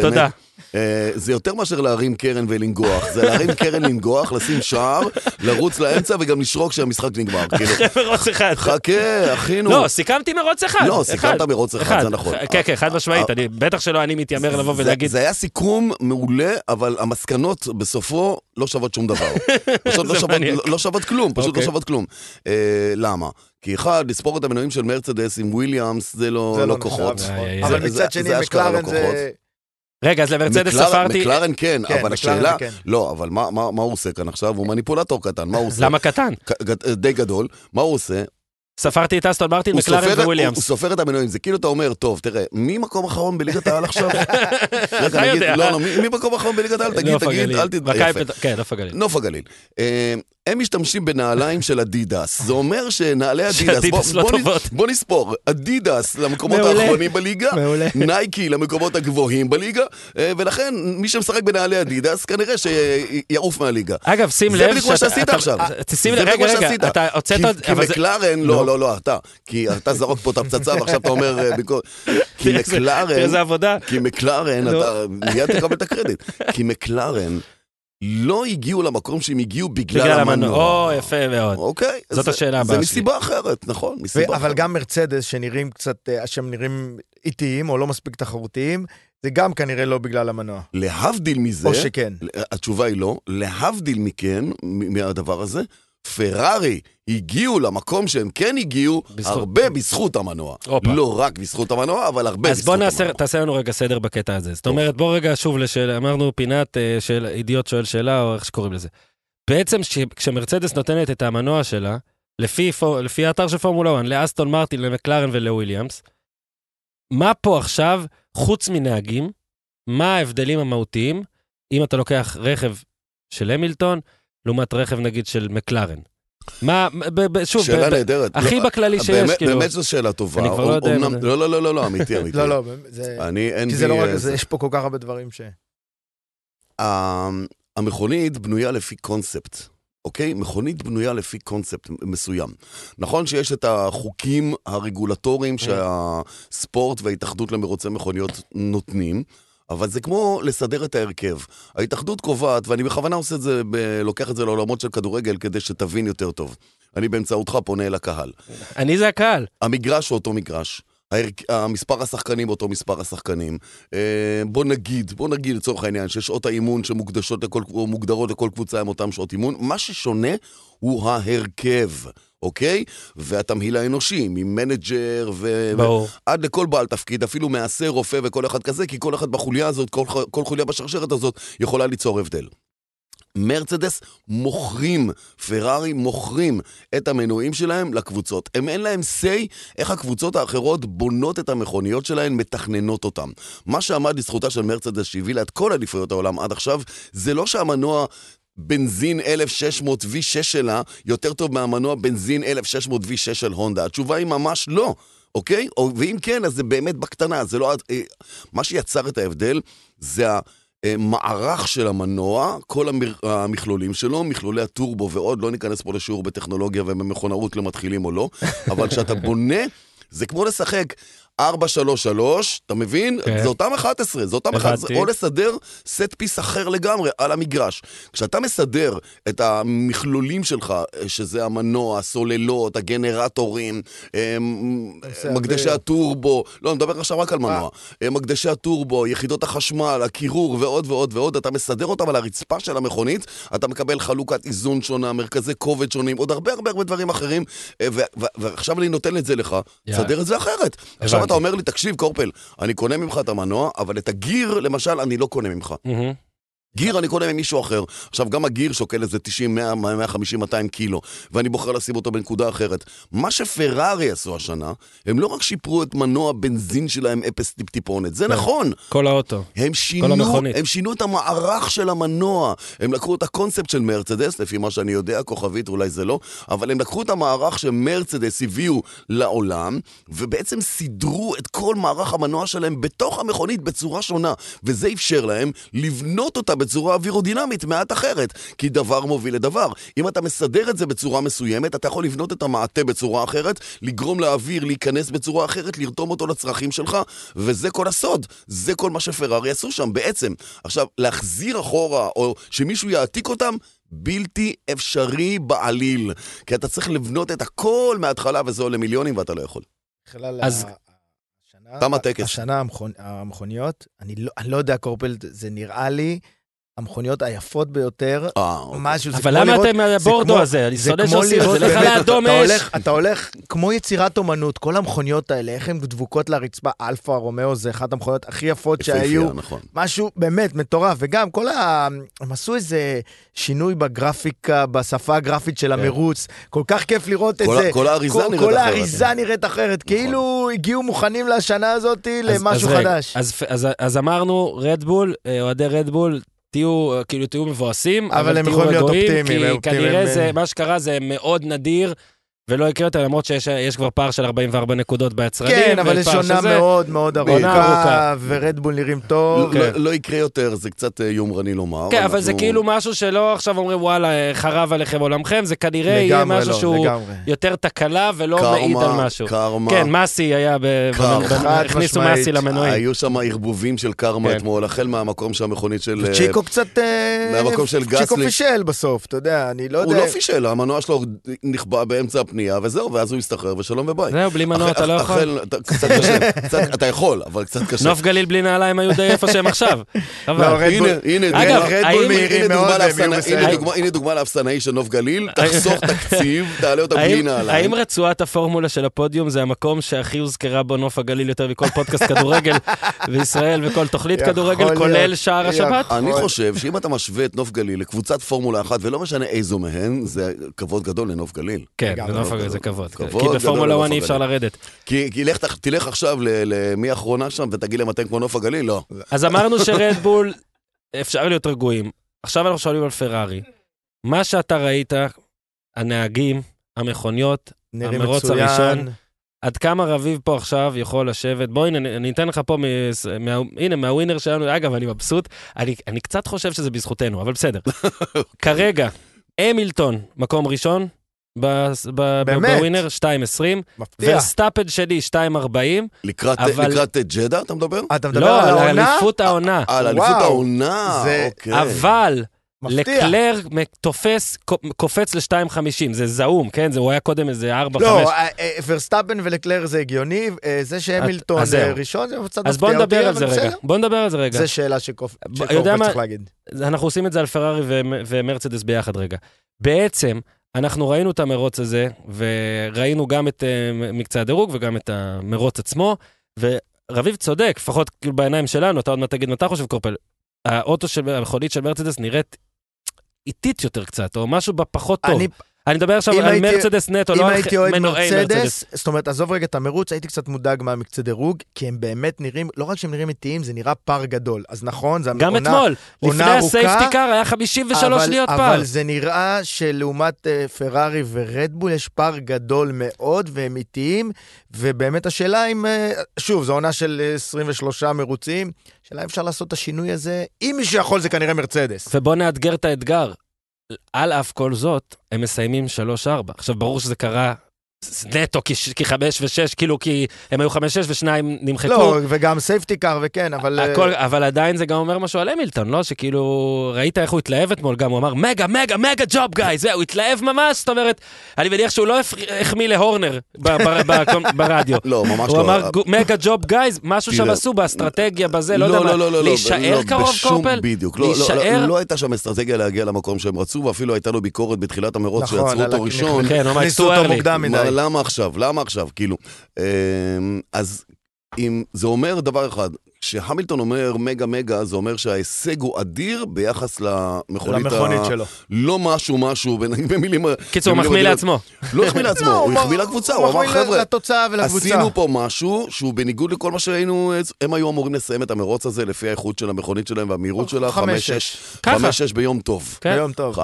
תודה. אה, זה יותר מאשר להרים קרן ולנגוח. זה להרים קרן, לנגוח, לשים שער, לרוץ לאמצע וגם לשרוק כשהמשחק נגמר. כאילו, מרוץ אחד. חכה, אחינו. לא, סיכמתי מרוץ אחד. לא. סיכמת מרוץ אחד, זה נכון. כן, כן, חד משמעית, אה, בטח שלא אני מתיימר לבוא ולהגיד, זה היה סיכום מעולה, אבל המסקנות בסופו לא שוות שום דבר. פשוט לא שוות-. לא- לא שוות כלום, פשוט לא אוקיי. שוות כלום. אה, למה? כי אחד, לספור את המנועים של מרצדס עם וויליאמס זה לא זה לא נחשב, כוחות. נכון. אבל זה- מצד שני, לא מקלרן. זה... רגע, אז למרצדס ספרתי, מקלרן כן, כן, אבל השאלה... כן. לא, אבל מה- מה מה הוא עושה כאן עכשיו? הוא מניפולטור קטן, מה הוא עושה? למה קטן? די גדול. מה הוא עושה? ספרתי את אסטון מרטין, מקלרן, סופר- הוא- וויליאמס. סופר את המנועים, זה כאילו אתה אומר, טוב, תראה, מי מקום אחרון בליגת העל עכשיו? אתה יודע. לא, לא, מי מקום אחרון בליגת העל? תגיד, תגיד. אל תתבייש. כן, נוף הגליל. נוף הגליל. אה, הם משתמשים בנעליים של אדידס. זה אומר שנעלי אדידס, בוא- לא בוא טובות. בוא נספור, אדידס למקומות מעולה. האחרונים בליגה, מעולה. נייקי למקומות הגבוהים בליגה, אה, ולכן מי שמשחק בנעלי אדידס כנראה שיעוף מהליגה. אגב, שים זה לב בדיוק מה שאתה- שעשית אתה- עכשיו. שים זה לב, רגע, רגע. אתה הוצאת... כי- זה- מקלרן, לא. לא, לא, אתה. כי אתה זרוק פה את הפצצה ועכשיו אתה אומר אה. כי מקלרן. כי מקלרן. אתה מיד תקבל את הקרדיט. כי מקלרן לא הגיעו למקום שהם הגיעו בגלל בגלל המנוע. או, יפה מאוד. אוקיי? זאת זה- השאלה הבאה זה שלי. מסיבה אחרת, נכון, מסיבה ו- אחרת. אבל גם מרצדס, שנראים קצת, אה, שהם נראים איטיים או לא מספיק תחרותיים, זה גם כנראה לא בגלל המנוע. להבדיל מזה, או שכן. התשובה היא לא, להבדיל מכן, מהדבר הזה, פרארי הגיעו למקום שהם כן הגיעו, בזכות- הרבה בזכות המנוע. הופה. לא רק בזכות המנוע, אבל הרבה אז בזכות בוא נעשה, המנוע. תעשה לנו רגע סדר בקטע הזה. זאת. אומרת, בוא רגע שוב לשאלה, אמרנו פינת אה, של אידיוט שואל שאלה, או איך שקוראים לזה. בעצם ש- כשמרצדס נותנת את המנוע שלה, לפי, פו- לפי האתר של פורמולה 1, לאסטון מרטין, למקלרן ולוויליאמס, מה פה עכשיו, חוץ מנהגים, מה ההבדלים המהותיים, אם אתה לוקח רכב של המילטון, לעומת רכב נגיד של מקלרן? מה, ב, ב, שוב, שאלה נהדרת. הכי לא, בכללי שיש, באמת- כאילו. באמת זו שאלה טובה. אני כבר לא יודע זה- לא, לא, לא, לא, לא, אמיתי, אמיתי. לא, לא, זה... אני, אין כי. זה לא רק, אה, זה- יש פה כל כך הרבה דברים ש... ה- המכונית בנויה לפי קונספט, אוקיי? מכונית בנויה לפי קונספט מסוים. נכון שיש את החוקים הרגולטוריים שהספורט וההתאחדות למרוצי מכוניות נותנים, אבל זה כמו לסדר את ההרכב. ההתאחדות קובעת, ואני בכוונה עושה את זה, ב- לוקח את זה לעולמות של כדורגל כדי שתבין יותר טוב. אני באמצעותך פונה אל הקהל. אני זה הקהל. המגרש הוא אותו מגרש. ההרכ- המספר השחקנים אותו מספר השחקנים. אה, בוא נגיד, בוא נגיד לצורך העניין ששעות האימון שמוקדשות לכל, או מוגדרות לכל קבוצה עם אותם שעות אימון, מה ששונה הוא ההרכב, אוקיי? והתמהיל האנושי, מ manager ו... ברור. עד לכל בעל תפקיד, אפילו מהשף רופא וכל אחד כזה, כי כל אחד בחוליה הזאת, כל, כל חוליה בשרשרת הזאת יכולה ליצור הבדל. מרצדס מוכרים, פרארי מוכרים את המנועים שלהם לקבוצות. הם אין להם say איך הקבוצות האחרות בונות את המכוניות שלהן, מתכננות אותן. מה שעמד לזכותה של מרצדס שהביא לה את כל אליפויות העולם עד עכשיו, זה לא שהמנוע... בנזין 1600 V6 שלה יותר טוב מהמנוע בנזין 1600 V6 של הונדה? התשובה היא ממש לא, אוקיי? או, ואם כן, אז זה באמת בקטנה, זה לא... אה, מה שיצר את ההבדל זה ה... מערך של המנוע, כל המכלולים שלו, מכלולי הטורבו ועוד, לא ניכנס פה לשיעור בטכנולוגיה ובמכונאות למתחילים או לא, אבל כשאתה בונה, זה כמו לשחק 433, אתה מבין? כן. זה אותם 11, זה אותם 11, הבנתי. או לסדר סט פיס אחר לגמרי על המגרש. כשאתה מסדר את המכלולים שלך, אה, שזה המנוע, הסוללות, הגנרטורים, אה, נושא מקדשי. הטורבו, לא, אני מדבר עכשיו רק על מנוע. אה, מקדשי הטורבו, יחידות החשמל, הקירור ועוד ועוד ועוד, אתה מסדר אותם על הרצפה של המכונית, אתה מקבל חלוקת איזון שונה, מרכזי כובד שונים, עוד הרבה הרבה הרבה דברים אחרים, אה, ועכשיו אני נותן את זה לך. תסדר את זה אחרת. עכשיו. אתה אומר לי, תקשיב, קורפל, אני קונה ממך את המנוע, אבל את הגיר, למשל, אני לא קונה ממך. גיר אני קונה ממישהו אחר. עכשיו, גם הגיר שוקל איזה 90, 100, 150, 200 קילו, ואני בוחר לשים אותו בנקודה אחרת. מה שפרארי עשו השנה, הם לא רק שיפרו את מנוע הבנזין שלהם אפס טיפ-טיפונת, זה נכון. כל האוטו. הם שינו, המכונית. הם שינו את המערך של המנוע. הם לקחו את הקונספט של מרצדס, לפי מה שאני יודע, כוכבית, אולי זה לא, אבל הם לקחו את המערך שמרצדס הביאו לעולם, ובעצם סידרו את כל מערך המנוע שלהם בתוך המכונית בצורה שונה, וזה אפשר להם לבנות אותה בצורה אווירודינמית מעט אחרת, כי דבר מוביל לדבר. אם אתה מסדר את זה בצורה מסוימת, אתה יכול לבנות את המעטה בצורה אחרת, לגרום לאוויר להיכנס בצורה אחרת, לרתום אותו לצרכים שלך, וזה כל הסוד. זה כל מה שפרארי עשו שם בעצם. עכשיו, להחזיר אחורה, או שמישהו יעתיק אותם, בלתי אפשרי בעליל. כי אתה צריך לבנות את הכל מההתחלה, וזה עולה מיליונים ואתה לא יכול. בכלל, אז- השנה- תם הטקס. השנה המכונ- המכוניות, אני לא- אני לא יודע, קורפל, זה נראה לי המכוניות היפות ביותר. אה, אוקיי. משהו, זה אבל כמו למה לראות- אתם זה הבורדו כמו- הזה? אני זה שונא כמו שעושים את זה. לך לאדום אתה אש. הולך- אתה הולך כמו יצירת אומנות, כל המכוניות האלה, איך הן דבוקות לרצפה, אלפה רומאו זה אחת המכוניות הכי יפות שהיו. נכון. משהו באמת מטורף, וגם כל ה... הם עשו איזה שינוי בגרפיקה, בשפה הגרפית של המרוץ, כל כך כיף לראות את כל זה. כל האריזה כל- נראית כל אחרת. האריזה נראית אחרת, כאילו הגיעו מוכנים לשנה הזאת למשהו חדש. אז אמרנו, רדבול, אה, אוהדי רדבול, תהיו, אה, כאילו, תהיו מבואסים, אבל אבל, הם תהיו יכולים להיות אופטימיים, כי כנראה הם- זה, מה שקרה זה מאוד נדיר, ולא יקרה יותר, למרות שיש יש כבר פער של 44 נקודות ביצרנים. כן, אבל יש עונה שזה- מאוד מאוד ארוכה. ורדבול נראים טוב. לא- כן. לא יקרה יותר, זה קצת אה, יומרני לומר. כן, אבל זה כאילו משהו שלא עכשיו אומרים, וואלה, אה, חרב עליכם עולמכם, זה כנראה יהיה משהו לא, שהוא לגמרי. יותר תקלה ולא קרמה, מעיד על משהו. קרמה. כן, מסי היה, הכניסו. מסי למנועים. היו שם ערבובים של קרמה כן. אתמול, החל מהמקום שהמכונית של... אה, צ'יקו קצת... מהמקום של צ'יקו גסלי. פישל בסוף, אתה יודע, אני לא הוא יודע. לא פישל, המנוע שלו נכבה באמצע הפנייה, וזהו, ואז הוא הסתחרר ושלום וביי. זהו, בלי מנוע אתה לא יכול. קצת קשה, קצת- אתה יכול, אבל קצת קשה. נוף גליל בלי נעליים היו די איפה שהם עכשיו. הנה, הנה, אגב, דוגמה- לאפסנאי- של נוף גליל, תחסוך תקציב, תעלה אותה בלי נעליים. האם רצועת הפורמולה של הפודיום זה המקום שהכי הוזכרה בו נוף הגליל יותר מכל פודקאסט כדורגל בישראל וכל תוכנית כדורגל. כולל שער השבת? אני חושב שאם אתה משווה את נוף גליל לקבוצת פורמולה אחת, ולא משנה איזו מהן, זה כבוד גדול לנוף גליל. כן. הגליל זה כבוד. כבוד כי בפורמולה לנוף 1 אי אפשר. לרדת. כי כי לך- תלך עכשיו ל- למי האחרונה שם ותגיד להם אתם כמו נוף הגליל? לא. אז אמרנו שרדבול, אפשר להיות רגועים. עכשיו אנחנו שואלים על פרארי. מה שאתה ראית, הנהגים, המכוניות, המרוץ מצוין. הראשון. עד כמה רביב פה עכשיו יכול לשבת, בואי הנה, אני אתן לך פה, מס- מה, הנה, מה Winner שלנו, אגב, אני מבסוט, אני, אני קצת חושב שזה בזכותנו, אבל בסדר. כרגע, המילטון, מקום ראשון? ב Winner, 2.20, מפתיע. ורסטאפן שלי, 2.40, לקראת אבל- לקראת ג'דה אתה מדבר? אתה מדבר לא, על על העונה? אליפות העונה. על אליפות. העונה, זה- אוקיי. אבל מפתיע. לקלר תופס, קופץ ל-2.50, זה זעום, כן? זה, הוא היה קודם איזה 4-5. לא, אה, אה, ורסטאפן ולקלר זה הגיוני, אה, זה שהמילטון. אה, ראשון זה קצת אז בוא מפתיע נדבר אותי, על זה רגע. בוא נדבר על זה רגע. זה שאלה מה- צריך להגיד. אנחנו עושים את זה על פרארי ו- ומרצדס ביחד רגע. בעצם, אנחנו ראינו את המרוץ הזה, וראינו גם את uh, מקצה הדירוג וגם את המרוץ עצמו, ורביב צודק, לפחות כאילו בעיניים שלנו, אתה עוד מעט תגיד מה אתה חושב, קורפל. האוטו של, המכונית של מרצדס נראית איטית יותר קצת, או משהו בה פחות טוב. אני אני מדבר עכשיו על הייתי- מרצדס נטו, לא על מנועי מרצדס. זאת אומרת, עזוב רגע את המרוץ, הייתי קצת מודאג מהמקצה דירוג, כי הם באמת נראים, לא רק שהם נראים איטיים, זה נראה פער גדול. אז נכון, זה גם עונה- אתמול, עונה לפני ארוכה, ה safety car היה 53 אבל- שניות פער. אבל זה נראה שלעומת אה, פרארי ורדבול יש פער גדול מאוד, והם איטיים, ובאמת השאלה אם, אה, שוב, זו עונה של אה, 23 מרוצים, השאלה אם אפשר לעשות את השינוי הזה, אם מישהו יכול זה כנראה מרצדס. ובוא נאתגר את האתגר. על אף כל זאת, הם מסיימים 3-4. עכשיו, ברור שזה קרה נטו, כי, חמש ושש, כאילו, כי הם היו חמש, שש ושניים נמחקו. לא, וגם סייפטי קאר וכן, אבל... אה, הכל, אבל עדיין זה גם אומר משהו על המילטון, לא? שכאילו, ראית איך הוא התלהב אתמול גם, הוא אמר, מגה, מגה, מגה ג'וב גייז, הוא התלהב ממש, זאת אומרת, אני מניח שהוא לא החמיא להורנר ברדיו. לא, ממש הוא לא. אמר, "גו- מגה ג'וב גייז, משהו שם עשו באסטרטגיה, בזה, לא יודע מה, לא, לא, להישאר לא, קרוב קורפל? בדיוק. לא, לא? לא, לא הייתה שם אסטרטגיה להגיע למקום שהם רצו, ואפילו הייתה לו ביקורת בתחילת המרוץ נכון, שעצרו על אותו ראשון. כן, הוא מה, למה עכשיו? למה עכשיו? כאילו, אמ, אז אם זה אומר דבר אחד, כשהמילטון אומר מגה מגה, זה אומר שההישג הוא אדיר ביחס למכונית ה... למכונית שלו. לא משהו משהו, במילים... קיצור, הוא מחמיא. לעצמו. לא החמיא לעצמו, הוא החמיא לקבוצה, הוא אמר, מחמיא חבר'ה, לתוצאה ולקבוצה. עשינו פה משהו שהוא בניגוד לכל מה שהיינו, הם היו אמורים לסיים את המרוץ הזה לפי האיכות של המכונית שלהם והמהירות שלה, חמש, 5-6. ככה. 5-6 ביום טוב. כן. ביום טוב. 5-6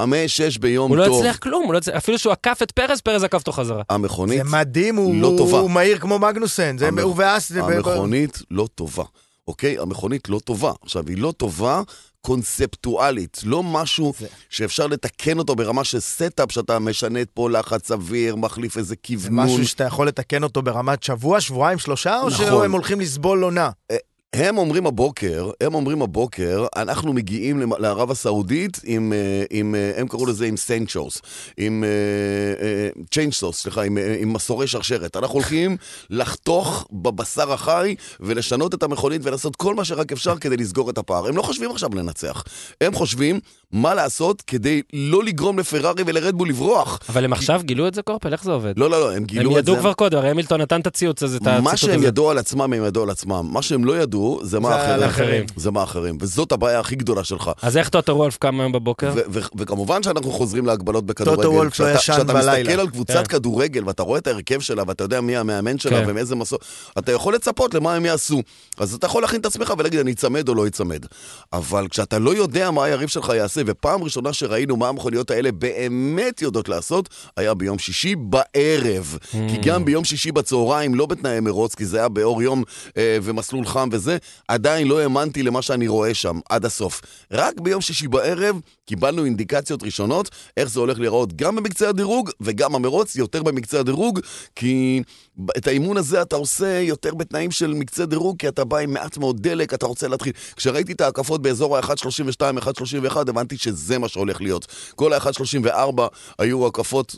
ביום הוא לא טוב. הצליח כלום, הוא לא הצליח- אפילו שהוא עקף את פרס, פרס עקף אותו חזרה. המכונית, זה מדהים, הוא לא טובה. הוא מהיר כמו מגנוסן, הוא ואס... המכונית לא טובה, אוקיי? המכונית לא טובה. עכשיו, היא לא טובה קונספטואלית, לא משהו זה- שאפשר לתקן אותו ברמה של setup, שאתה משנה את פה לחץ אוויר, מחליף איזה זה כוונון. משהו שאתה יכול לתקן אותו ברמת שבוע, שבועיים, שלושה, או נכון. שהם הולכים לסבול עונה? הם אומרים הבוקר, הם אומרים הבוקר, אנחנו מגיעים לערב הסעודית עם, אה, עם אה, הם קראו לזה עם chainsaws, עם chainsaws, סליחה, עם, אה, עם מסורי שרשרת. אנחנו הולכים לחתוך בבשר החי ולשנות את המכונית ולעשות כל מה שרק אפשר כדי לסגור את הפער. הם לא חושבים עכשיו לנצח, הם חושבים מה לעשות כדי לא לגרום לפרארי ולרדבול לברוח. אבל הם עכשיו גילו את זה, קורפל? איך זה עובד? לא, לא, לא, הם הם גילו את זה. ידעו כבר קודם, הרי המילטון נתן את הציוץ הזה, את הציטוט הזה. מה שהם ידעו על עצמם, הם ידעו על עצמם. מה שהם לא ידעו, זה מה אחרים. זה מה אחרים. וזאת הבעיה הכי גדולה שלך. אז איך טוטו וולף קם היום בבוקר? ו- ו- וכמובן שאנחנו חוזרים להגבלות בכדורגל. טוטו וולף לא כשאתה- ישן כשאתה בלילה. מסתכל על קבוצת כן. כדורגל ואתה רואה את ההרכב שלה ואתה יודע מי המאמן שלה כן. ומאיזה מסור, אתה יכול לצפות למה הם יעשו. אז אתה יכול להכין את עצמך ולהגיד אני אצמד או לא אצמד. אבל כשאתה לא יודע מה היריב שלך יעשה, ופעם ראשונה שראינו מה המכוניות האלה באמת יודעות לעשות, היה ביום שישי בערב. Mm. כי גם ביום שישי בצהריים, לא בתנאי מרוץ, כי זה היה באור יום אה, ומסלול חם וזה, עדיין לא האמנתי למה שאני רואה שם עד הסוף. רק ביום שישי בערב קיבלנו אינדיקציות ראשונות איך זה הולך להיראות גם במקצה הדירוג וגם המרוץ יותר במקצה הדירוג, כי את האימון הזה אתה עושה יותר בתנאים של מקצה דירוג, כי אתה בא עם מעט מאוד דלק, אתה רוצה להתחיל. כשראיתי את ההקפות באזור ה-1.32, 1.31, הבנתי שזה מה שהולך להיות. כל ה-1.34 היו הקפות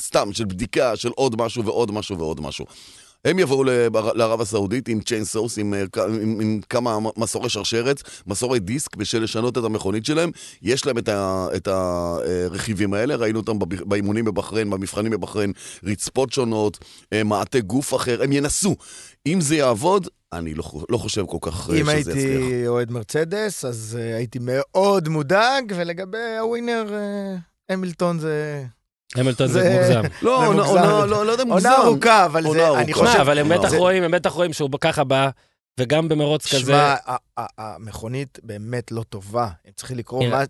סתם של בדיקה של עוד משהו ועוד משהו ועוד משהו. הם יבואו לערב הסעודית עם chainsaws, עם, אה, כ- עם, עם כמה מסורי שרשרת, מסורי דיסק, בשביל לשנות את המכונית שלהם. יש להם את, ה, את הרכיבים האלה, ראינו אותם באימונים בבחריין, במבחנים בבחריין, רצפות שונות, אה, מעטה גוף אחר, הם ינסו. אם זה יעבוד, אני לא, לא חושב כל כך אה, אם שזה הייתי יצליח. אוהד מרצדס, אז אה, הייתי מאוד מודאג, ולגבי הווינר, אה, המילטון זה... המילטון זה מוגזם. לא, לא, לא יודע, מוגזם. עונה ארוכה, אבל זה. אני חושב... אבל הם לא. בטח רואים, הם בטח רואים שהוא ככה בא, וגם במרוץ כזה. שמע, המכונית באמת לא טובה.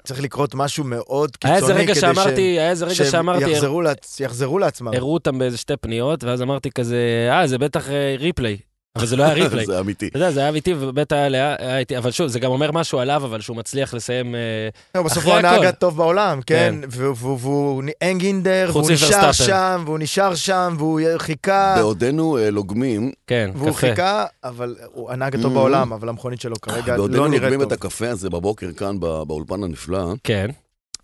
צריך לקרות משהו מאוד קיצוני כדי שאמרתי, שהם- היה איזה רגע שהם שאמרתי, יחזרו לעצ- יחזרו לעצמם. הראו אותם באיזה שתי פניות, ואז אמרתי כזה, אה, זה בטח אה, ריפליי. אבל זה לא היה ריפליי. זה אמיתי. אתה יודע, זה היה איתי, ובאמת היה איתי, אבל שוב, זה גם אומר משהו עליו, אבל שהוא מצליח לסיים... אה, לא, בסוף אחרי הוא הנהג הכל. הטוב בעולם, כן? כן. והוא- והוא והוא אנגינדר, והוא נשאר. שם, והוא נשאר שם, והוא חיכה, בעודנו אה, לוגמים, כן, והוא קפה. חיכה, אבל הוא הנהג הטוב Mhm. בעולם, אבל המכונית שלו כרגע בעודנו לא נראית לוגמים את טוב. הקפה הזה בבוקר כאן בא- באולפן הנפלא, כן,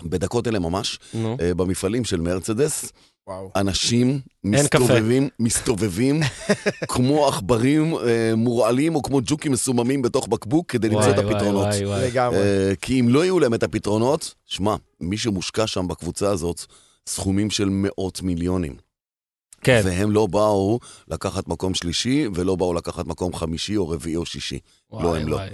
בדקות אלה ממש. אה, במפעלים של מרצדס, וואו. אנשים. מסתובבים, מסתובבים כמו עכברים אה, מורעלים או כמו ג'וקים מסוממים בתוך בקבוק כדי למצוא את וואי, וואי, הפתרונות. וואי, וואי. לגמרי. אה, כי אם לא יהיו להם את הפתרונות, שמע, מי שמושקע שם בקבוצה הזאת, סכומים של מאות מיליונים. כן, והם לא באו לקחת מקום שלישי, ולא באו לקחת מקום חמישי או רביעי או שישי. וואי, הם לא. וואי.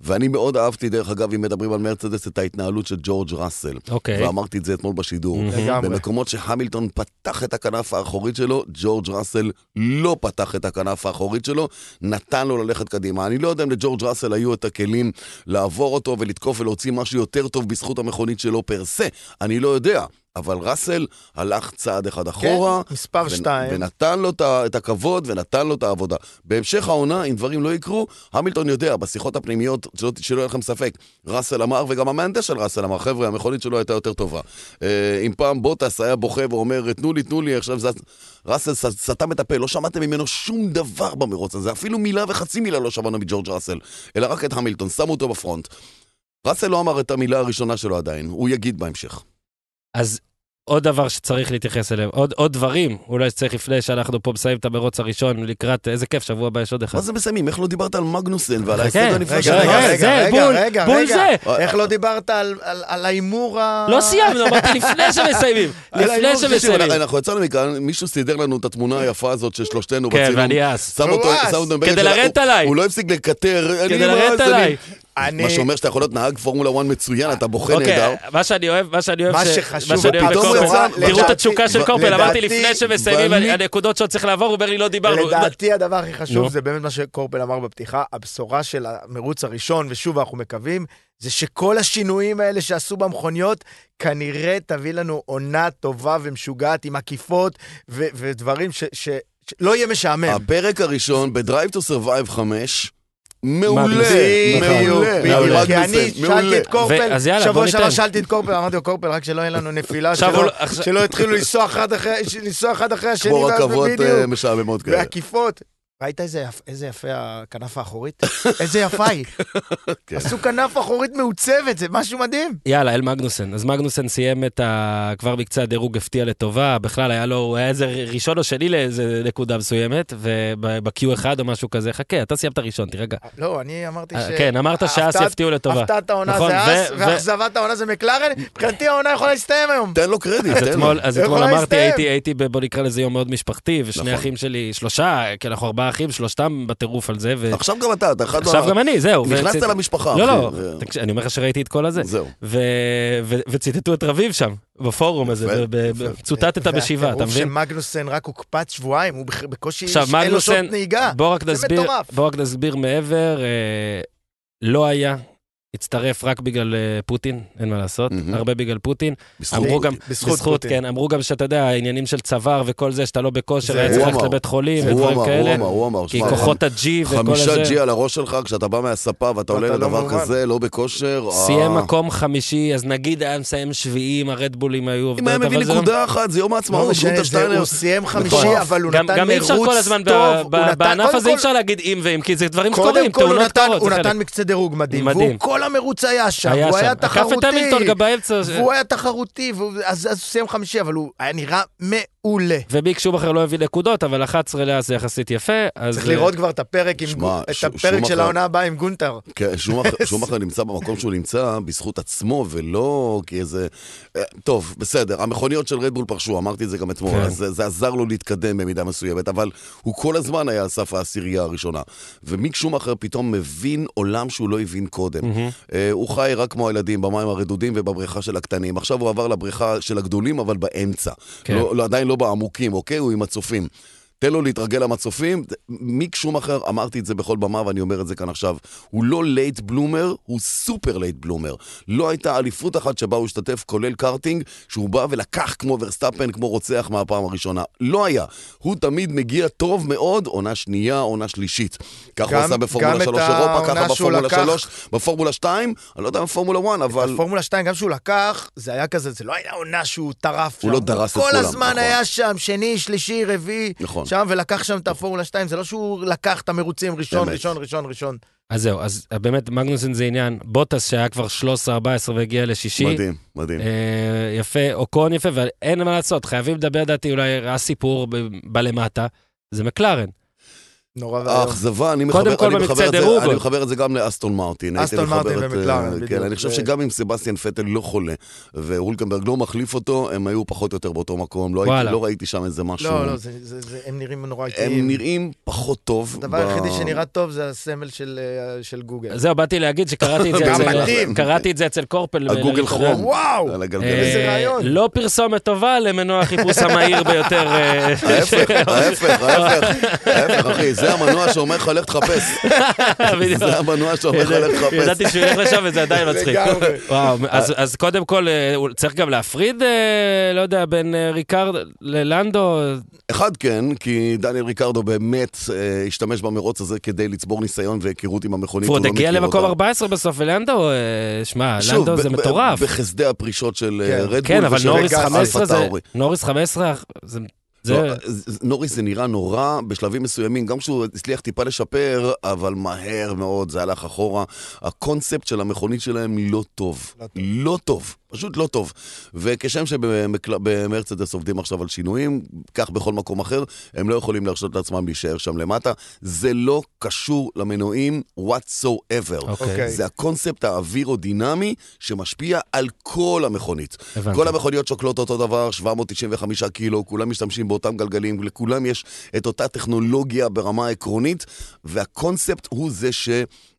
ואני מאוד אהבתי, דרך אגב, אם מדברים על מרצדס, את ההתנהלות של ג'ורג' ראסל. אוקיי. ואמרתי את זה אתמול בשידור. לגמרי. במקומות שהמילטון פתח את הכנף האחורית שלו, ג'ורג' ראסל לא פתח את הכנף האחורית שלו, נתן לו ללכת קדימה. אני לא יודע אם לג'ורג' ראסל היו את הכלים לעבור אותו ולתקוף ולהוציא משהו יותר טוב בזכות המכונית שלו פר סה, אני לא יודע. אבל ראסל הלך צעד אחד אחורה. כן, מספר ונ- שתיים. ונתן לו את הכבוד ונתן לו את העבודה. בהמשך העונה, אם דברים לא יקרו, המילטון יודע, בשיחות הפנימיות, שלא, שלא יהיה לכם ספק, ראסל אמר, וגם המהנדס של ראסל אמר, חבר'ה, המכונית שלו הייתה יותר טובה. אה, אם פעם בוטס היה בוכה ואומר, תנו לי, תנו לי, עכשיו זה... ראסל ס- סתם את הפה, לא שמעתם ממנו שום דבר במרוץ הזה, אפילו מילה וחצי מילה לא שמענו מג'ורג' ראסל, אלא רק את המילטון, שמו אותו בפרונט. ראסל לא אמר את המילה הראשונה שלו עדיין, הוא יגיד בהמשך. אז עוד דבר שצריך להתייחס אליהם, עוד, עוד דברים, אולי שצריך לפני שאנחנו פה מסיימים את המרוץ הראשון לקראת, איזה כיף, שבוע הבא יש עוד אחד. מה זה מסיימים? איך לא דיברת על מגנוסן ועל חכה, ההישג הנפלא רגע, של רגע? רגע, זה, רגע, בול, רגע, בול רגע. זה. איך לא דיברת על- על על ההימור ה... לא סיימנו, אמרתי לפני שמסיימים, לפני שמסיימים. אנחנו- יצאנו מכאן, מישהו סידר לנו את התמונה היפה הזאת של שלושתנו כן, בצילום. ואני אס. שם אותו, הוא שם אותו אס. בבגד כדי לרדת עליי. הוא לא הפסיק לקטר. כדי מה לרדת עליי. אני... מה שאומר שאתה יכול להיות נהג פורמולה 1 מצוין, אתה בוכה אוקיי, נהדר. מה שאני אוהב, מה שאני אוהב, מה ש- שחשוב, מה שאני אוהב פתאום יצא- תראו את התשוקה של קורפל, אמרתי לפני שמסיימים, ואני- הנקודות שעוד צריך לעבור, הוא אומר לי לא דיברנו. לדעתי הדבר הכי חשוב נו. זה באמת מה שקורפל אמר בפתיחה, הבשורה של המרוץ הראשון, ושוב אנחנו מקווים, זה שכל השינויים האלה שעשו במכוניות, כנראה תביא לנו עונה טובה ומשוגעת עם עקיפות ו- ודברים ש- ש- שלא יהיה משעמם. הפרק הראשון ב-Drive to Survive 5, מעולה, מעולה. כי אני שאלתי. את קורפל, שבוע. שעבר שאלתי את קורפל, אמרתי לו, קורפל, רק שלא יהיה לנו נפילה, עכשיו שלא- יתחילו לנסוע אחד אחרי לנסוע אחד אחרי השני, כמו ואז רכבות בדיוק. אה, משעממות כאלה. ועקיפות. ראית איזה יפ- איזה יפה הכנף האחורית? איזה יפה היא. כן. עשו כנף אחורית מעוצבת, זה משהו מדהים. יאללה, אל מגנוסן. אז מגנוסן סיים את ה... כבר מקצה הדירוג הפתיע לטובה, בכלל היה לו, הוא היה איזה ראשון או שני לאיזה נקודה מסוימת, וב-Q1 או משהו כזה, חכה, אתה סיימת ראשון, תירגע. לא, אני אמרתי ש... כן, אמרת שאס יפתיעו לטובה. הפתעת העונה נכון, זה אס, ואכזבת העונה זה מקלרן. מבחינתי העונה יכולה להסתיים היום. תן לו קרדיט, תן לו. אז זה אתמול אמרתי. הייתי, הייתי, ב- בוא נקרא לזה יום מאוד משפחתי, ושני נכון. אחים שלי, שלושה, כי אנחנו ארבעה אחים, שלושתם בטירוף על זה, עכשיו גם אתה, אתה אחד... ועכשיו מה- גם אני, זהו. נכנסת למשפחה, לא, לא, אני אומר לך שראיתי את כל הזה. זהו. ו- ו- וציטטו את רביב שם, בפורום הזה, צוטטת בשבעה, אתה והטירוף מבין? שמגנוסן רק הוקפץ שבועיים, הוא בקושי, עכשיו, אין לו מגנוסן, שעות נהיגה. בוא רק זה נסביר, מטורף. בוא רק נסביר מעבר, אה, לא היה, הצטרף רק בגלל אה, פוטין, אין מה לעשות, מהמם. הרבה בגלל פוטין. בזכות אמרו גם. בזכות בזכות, פוטין. כן, אמרו גם שאתה יודע, העניינים של צוואר וכל זה, שאתה לא בכושר, זה- היה צריך הוא ללכת אמר. לבית חולים הוא ודברים אמר, כאלה. הוא אמר, הוא אמר. כי שמע, כוחות ה-G וכל חמישה הזה. G על הראש שלך, כשאתה בא מהספה ואתה עולה אתה לא לדבר מובן. כזה, לא בכושר. סיים אה. מקום חמישי, אז נגיד היה מסיים שביעי עם הרדבולים היו אם היה עובדות, מביא זה לא- נקודה אחת, זה יום לא העצמאות, זה- שטיינר. הוא סיים חמישי, נכון. אבל הוא נתן גם אי אפשר כל מרוץ טוב. הוא בענף הזה אי כל- אפשר להגיד אם ואם, כי זה דברים קודם שקורים, כל הוא תאונות נתן, קורות, הוא זה נתן חלק. מקצה דירוג מדהים, מדהים. והוא כל המרוץ היה שם, היה והוא היה שם. עקף את תחרותי, המילטון גם באמצע. והוא היה תחרותי, והוא- אז אז הוא סיים חמישי, אבל הוא היה נראה מעולה. וביק שומאחר לא הביא נקודות, אבל 11 לאס זה יחסית יפה. אז, צריך לראות כבר את הפרק עם גו- את הפרק של העונה הבאה עם גונטר. כן, שומאחר- נמצא במקום שהוא נמצא בזכות עצמו, ולא כי איזה... אה, טוב, בסדר, המכוניות של רדבול פרשו, אמרתי את זה גם אתמול, כן. אז זה, זה עזר לו להתקדם במידה מסוימת, אבל הוא כל הזמן היה על סף העשירייה הראשונה. ומיק שומאחר פתאום מבין עולם שהוא לא הבין קודם. אה, הוא חי רק כמו הילדים, במים הרדודים ובבריכה של הקטנים. עכשיו הוא עבר לבריכה של הגדולים, אבל באמצע. כן. לא, לא, עדיין לא בעמוקים, אוקיי? הוא עם מצופים. תן לו להתרגל למצופים. מיק שומאחר, אמרתי את זה בכל במה ואני אומר את זה כאן עכשיו, הוא לא late bloomer, הוא super late bloomer. לא הייתה אליפות אחת שבה הוא השתתף, כולל קארטינג, שהוא בא ולקח כמו ורסטאפן, כמו רוצח מהפעם הראשונה. לא היה. הוא תמיד מגיע טוב מאוד, עונה שנייה, עונה שלישית. כך הוא עשה בפורמולה גם את 3 אירופה, ככה בפורמולה לקח- 3, בפורמולה 2, אני לא יודע בפורמולה 1, אבל... בפורמולה 2, גם שהוא לקח, זה היה כזה, זה לא היה עונה שהוא טרף שם. הוא לא דרס את כל כולם, הזמן נכון. היה שם, שני, שלישי, רביעי, נכון. שם, ולקח שם את הפורמולה 2, זה לא שהוא לקח את המרוצים ראשון, באמת. ראשון, ראשון, ראשון. אז זהו, אז באמת מגנוסן זה עניין. בוטס שהיה כבר 13-14 והגיע לשישי. מדהים, מדהים. אה, יפה, אוקון יפה, ואין מה לעשות, חייבים לדבר, לדעתי, אולי הסיפור ב- בלמטה, זה מקלרן. נורא ואיום. האכזבה, אני קודם מחבר, כל אני מחבר, את זה, אני. מחבר את זה גם לאסטון מרטין. אסטון מרטין ומקלרן, אה, בדיוק. כן, אני חושב זה- שגם אם סבסטיאן פטל לא חולה, והולקנברג לא מחליף אותו, הם היו פחות או יותר באותו מקום. לא. הייתי, לא ראיתי שם איזה משהו. לא, לא, זה- זה- זה- הם נראים נורא איטיים. הם נראים פחות טוב. הדבר ב- היחידי שנראה טוב זה הסמל של אה, של גוגל. זהו, באתי להגיד שקראתי את זה אצל- מדהים. קראתי את זה אצל קורפל. הגוגל. כרום. וואו! אה. איזה רעיון. לא פרסומת טובה למנוע החיפוש המהיר ביותר. אה, ההפך, ההפך, ההפך, ההפך, אחי, זה זה המנוע שאומר לך, לך תחפש. בדיוק. זה המנוע שאומר לך, לך תחפש. ידעתי שהוא ילך לשם וזה עדיין מצחיק. וואו, אז- אז קודם כל, אה, צריך גם להפריד, אה, לא יודע, בין אה, ריקרד ללנדו. אחד כן, כי דניאל ריקרדו באמת השתמש במרוץ הזה כדי לצבור ניסיון והיכרות עם המכונית. הוא עוד לא הגיע למקום אותה. 14 בסוף, ולנדו, שמע, לנדו זה מטורף. בחסדי הפרישות של רדבול. כן, אבל נוריס רגע, 15 אלפה זה... טאורי. נוריס 15 זה... זה... לא, ז- נוריס זה נראה נורא בשלבים מסוימים, גם כשהוא הצליח טיפה לשפר, אבל מהר מאוד זה הלך אחורה. הקונספט של המכונית שלהם לא טוב. לא טוב. לא טוב, פשוט לא טוב. וכשם שבמרצדס עובדים עכשיו על שינויים, כך בכל מקום אחר, הם לא יכולים להרשות לעצמם להישאר שם למטה. זה לא קשור למנועים whatsoever. אוקיי, זה הקונספט האווירודינמי שמשפיע על כל המכונית. הבנתי. כל המכוניות שוקלות אותו דבר, 795 קילו, כולם משתמשים באותם גלגלים, לכולם יש את אותה טכנולוגיה ברמה העקרונית, והקונספט הוא זה ש...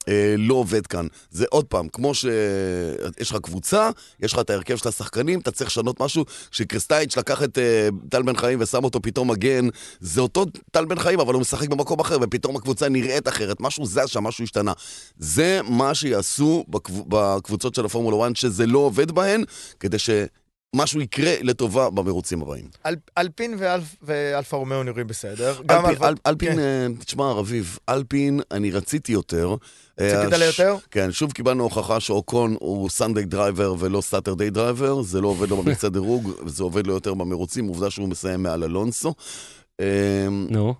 אה, לא עובד כאן. זה עוד פעם, כמו שיש לך קבוצה, יש לך את ההרכב של השחקנים, אתה צריך לשנות משהו. כשקרסטאיץ' לקח את אה, טל בן חיים ושם אותו פתאום מגן, זה אותו טל בן חיים, אבל הוא משחק במקום אחר, ופתאום הקבוצה נראית אחרת. משהו זז שם, משהו השתנה. זה מה שיעשו בקב... בקבוצות של הפורמולה 1, שזה לא עובד בהן, כדי ש... משהו יקרה לטובה במרוצים הבאים. אל- אלפין ואלפ- ואלפה רומאו נראים בסדר. גם אלפין, אלפה- אל, אלפין, כן. אה, תשמע, רביב, אלפין, אני רציתי יותר. אה, רצית ליותר? כן, שוב קיבלנו הוכחה שאוקון הוא Sunday driver ולא Saturday driver, זה לא עובד לו במקצה דירוג, זה עובד לו יותר במרוצים, עובדה שהוא מסיים מעל אלונסו. אה, נו.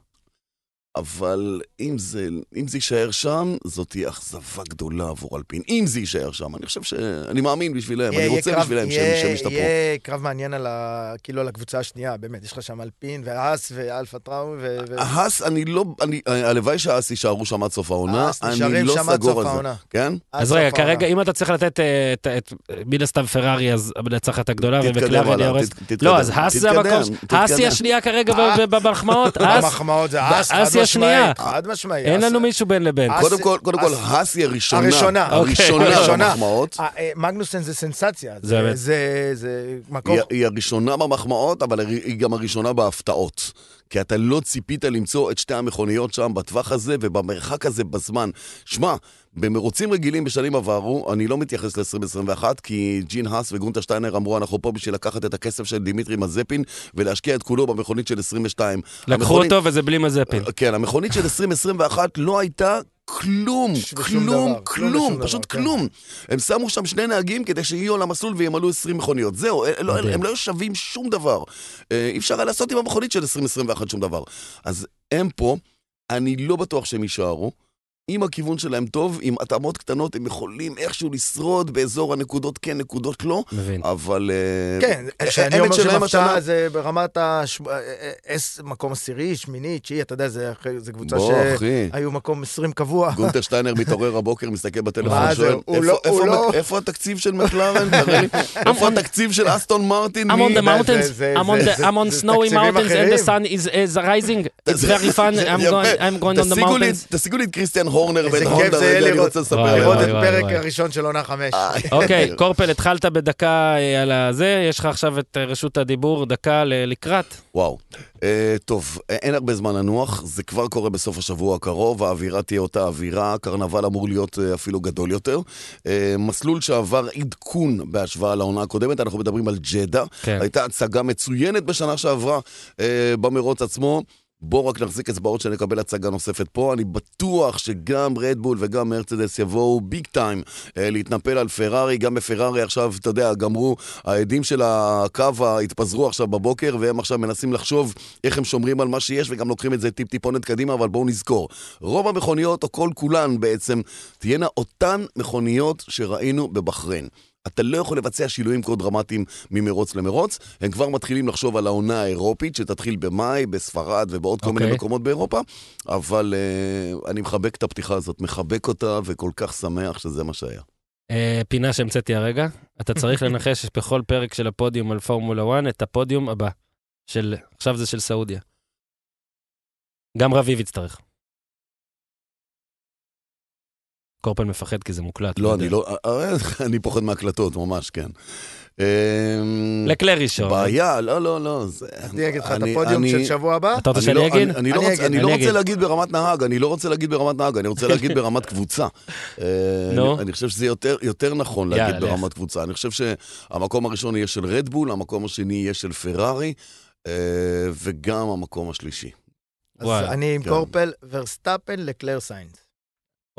אבל אם זה, אם זה יישאר שם, זאת תהיה אכזבה גדולה עבור אלפין. אם זה יישאר שם, אני חושב ש... אני מאמין בשבילם, יהיה- אני רוצה קרב- בשבילם שהם יהיה- שהם ישתפרו. יהיה קרב מעניין על ה... כאילו על הקבוצה השנייה, באמת. יש לך שם אלפין והאס ואלפה טאורי ו... האס, אני לא, אני, הלוואי שהאס יישארו שם עד סוף העונה, האס אני נשארים לא שם עד סגור סוף על זה. העונה. כן? עד אז סוף רגע. כרגע, אם אתה צריך לתת אה, את- את מן הסתם פרארי, אז המנצחת הגדולה, ומקלרן יורס. לא, אז האס זה המקום, ש- האס היא תתקדם. השנייה כרגע ב-. ב- במחמאות, האס, במחמאות זה האס, השנייה. משמעית. חד משמעית. אין האס- לנו מישהו בין לבין. קודם כל, קודם כל, האס- האס היא הראשונה. הראשונה. הראשונה אוקיי. הראשונה. במחמאות. אה, אה, מגנוסן זה סנסציה. זה זה- באמת. זה מקום... היא הראשונה במחמאות, אבל היא גם הראשונה בהפתעות. כי אתה לא ציפית למצוא את שתי המכוניות שם בטווח הזה ובמרחק הזה בזמן. שמע, במרוצים רגילים בשנים עברו, אני לא מתייחס ל-2021, כי ג'ין האס וגונטה שטיינר אמרו, אנחנו פה בשביל לקחת את הכסף של דימיטרי מזפין ולהשקיע את כולו במכונית של 22. לקחו המכונית- אותו וזה בלי מזפין. כן, המכונית של 2021 לא הייתה כלום, כלום, דבר, כלום ושום פשוט דבר, כן. כלום. הם שמו שם שני נהגים כדי שיהיו על המסלול וימלאו 20 מכוניות. זהו, הם לא-. הם לא שווים שום דבר. אה, אי אפשר היה לעשות עם המכונית של 2021 שום דבר. אז הם פה, אני לא בטוח שהם יישארו. אם הכיוון שלהם טוב, עם התאמות קטנות, הם יכולים איכשהו לשרוד באזור הנקודות כן, נקודות לא, מבין. אבל... אה, כן, אה, שאני האמת אומר השנה- שמפתעה זה ברמת המקום עשירי, שמיני, תשיעי, אתה יודע, זה זה קבוצה. שהיו מקום 20 קבוע. גונטר שטיינר מתעורר הבוקר, מסתכל בטלפון, מה זה? שואל, הוא "איפה- לא- לא- איפה התקציב של מקלרן? איפה התקציב של אסטון מרטין? I'm on מי- the זה- mountains, זה- I'm on snowy mountains and the sun is is rising. It's very fun, I'm going I'm going on the mountains. תשיגו לי את קריסטיאן הורנר איזה בן כיף הונדה, זה יהיה רגע, אני לראות- רוצה לספר. לראות את פרק. הראשון של עונה חמש. אוקיי, קורפל, התחלת בדקה אה, על הזה, יש לך עכשיו את אה, רשות הדיבור, דקה לקראת. וואו. אה, טוב, אה, אין הרבה זמן לנוח, זה כבר קורה בסוף השבוע הקרוב, האווירה תהיה אותה אווירה, הקרנבל אמור להיות אה, אפילו גדול יותר. אה, מסלול שעבר עדכון בהשוואה לעונה הקודמת, אנחנו מדברים על ג'דה. כן. הייתה הצגה מצוינת בשנה שעברה אה, במרוץ עצמו. בואו רק נחזיק אצבעות שנקבל הצגה נוספת פה. אני בטוח שגם רדבול וגם מרצדס יבואו big time אה, להתנפל על פרארי. גם בפרארי עכשיו, אתה יודע, גמרו, העדים של הקו התפזרו עכשיו בבוקר, והם עכשיו מנסים לחשוב איך הם שומרים על מה שיש, וגם לוקחים את זה טיפ-טיפונת קדימה, אבל בואו נזכור. רוב המכוניות, או כל כולן בעצם, תהיינה אותן מכוניות שראינו בבחריין. אתה לא יכול לבצע שינויים כה דרמטיים ממרוץ למרוץ. הם כבר מתחילים לחשוב על העונה האירופית, שתתחיל במאי, בספרד ובעוד כל מיני אוקיי. מקומות באירופה, אבל uh, אני מחבק את הפתיחה הזאת, מחבק אותה וכל כך שמח שזה מה שהיה. אה, פינה שהמצאתי הרגע, אתה צריך לנחש בכל פרק של הפודיום על פורמולה 1 את הפודיום הבא. של, עכשיו זה של סעודיה. גם רביב יצטרך. קורפל מפחד כי זה מוקלט. לא, יודע. אני לא, אה, אני פוחד מהקלטות, ממש, כן. אמ, לקלר ראשון. בעיה, לא, לא, לא. זה- אני אגיד לך את הפודיום של שבוע הבא. אתה רוצה לא- שאני אגיד? אני- לא אני רוצה- לא. להגיד ברמת נהג, אני לא רוצה להגיד ברמת נהג, אני רוצה להגיד ברמת קבוצה. אה, נו. אני- חושב שזה יותר- יותר נכון להגיד ברמת קבוצה. אני חושב שהמקום הראשון יהיה של רדבול, המקום השני יהיה של פרארי, אה, וגם המקום השלישי. אז אני עם כן. קורפל, ורסטאפן לקלר סיינס.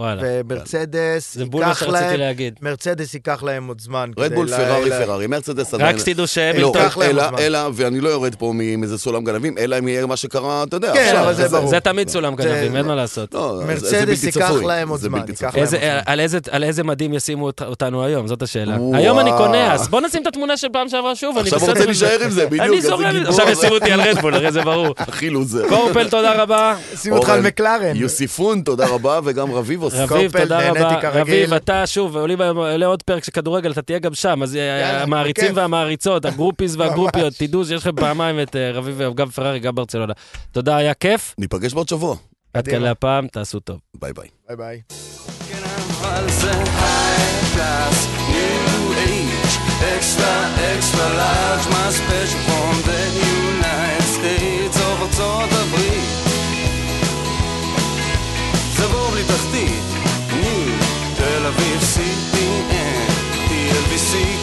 וואלה. ומרצדס זה בול מה ייקח שרציתי להם, להגיד. מרצדס ייקח להם עוד זמן. רדבול, פרארי, פרארי, מרצדס עדיין... רק שתדעו לא, שהמילטון... ייקח להם אלא, זמן. אלא, ואני לא יורד פה מאיזה סולם גנבים, אלא אם יהיה מה שקרה, אתה יודע. כן, עכשיו, אבל זה ברור. זה תמיד סולם גנבים, אין מה לעשות. לא, מרצדס ייקח. להם עוד זה זמן, בלתי ייקח צפוי. להם איזה- עוד על איזה- מדים ישימו אות- אותנו היום? זאת השאלה. היום אני קונה, אז בוא נשים את התמונה של פעם שעברה שוב, אני עכשיו בסדר רוצה עם זה. להישאר עם זה, בדיוק. אני איזה זורם, גיבור. עכשיו ישימו אותי על רדבול, הרי זה ברור. הכי לוזר. קורפל, תודה רבה. שים אותך על אורן, מקלרן. יוסיפון, תודה רבה, וגם רביבוס. רביב, תודה רבה. רביב, אתה שוב, עולים היום- עולה עוד פרק של כדורגל, אתה תהיה גם שם, אז אה, המעריצים. והמעריצות, הגרופיס והגרופיות. תדעו שיש לכם פעמיים את אה, רביב, גם פרארי, גם ברצלונה. תודה, היה כיף. ניפגש בעוד שבוע. עד כאן להפעם, תעשו טוב. ביי ביי. ביי ביי. extra, extra large, my special from the United States of תחתית, ניו, תל אביב, CBN, TLBC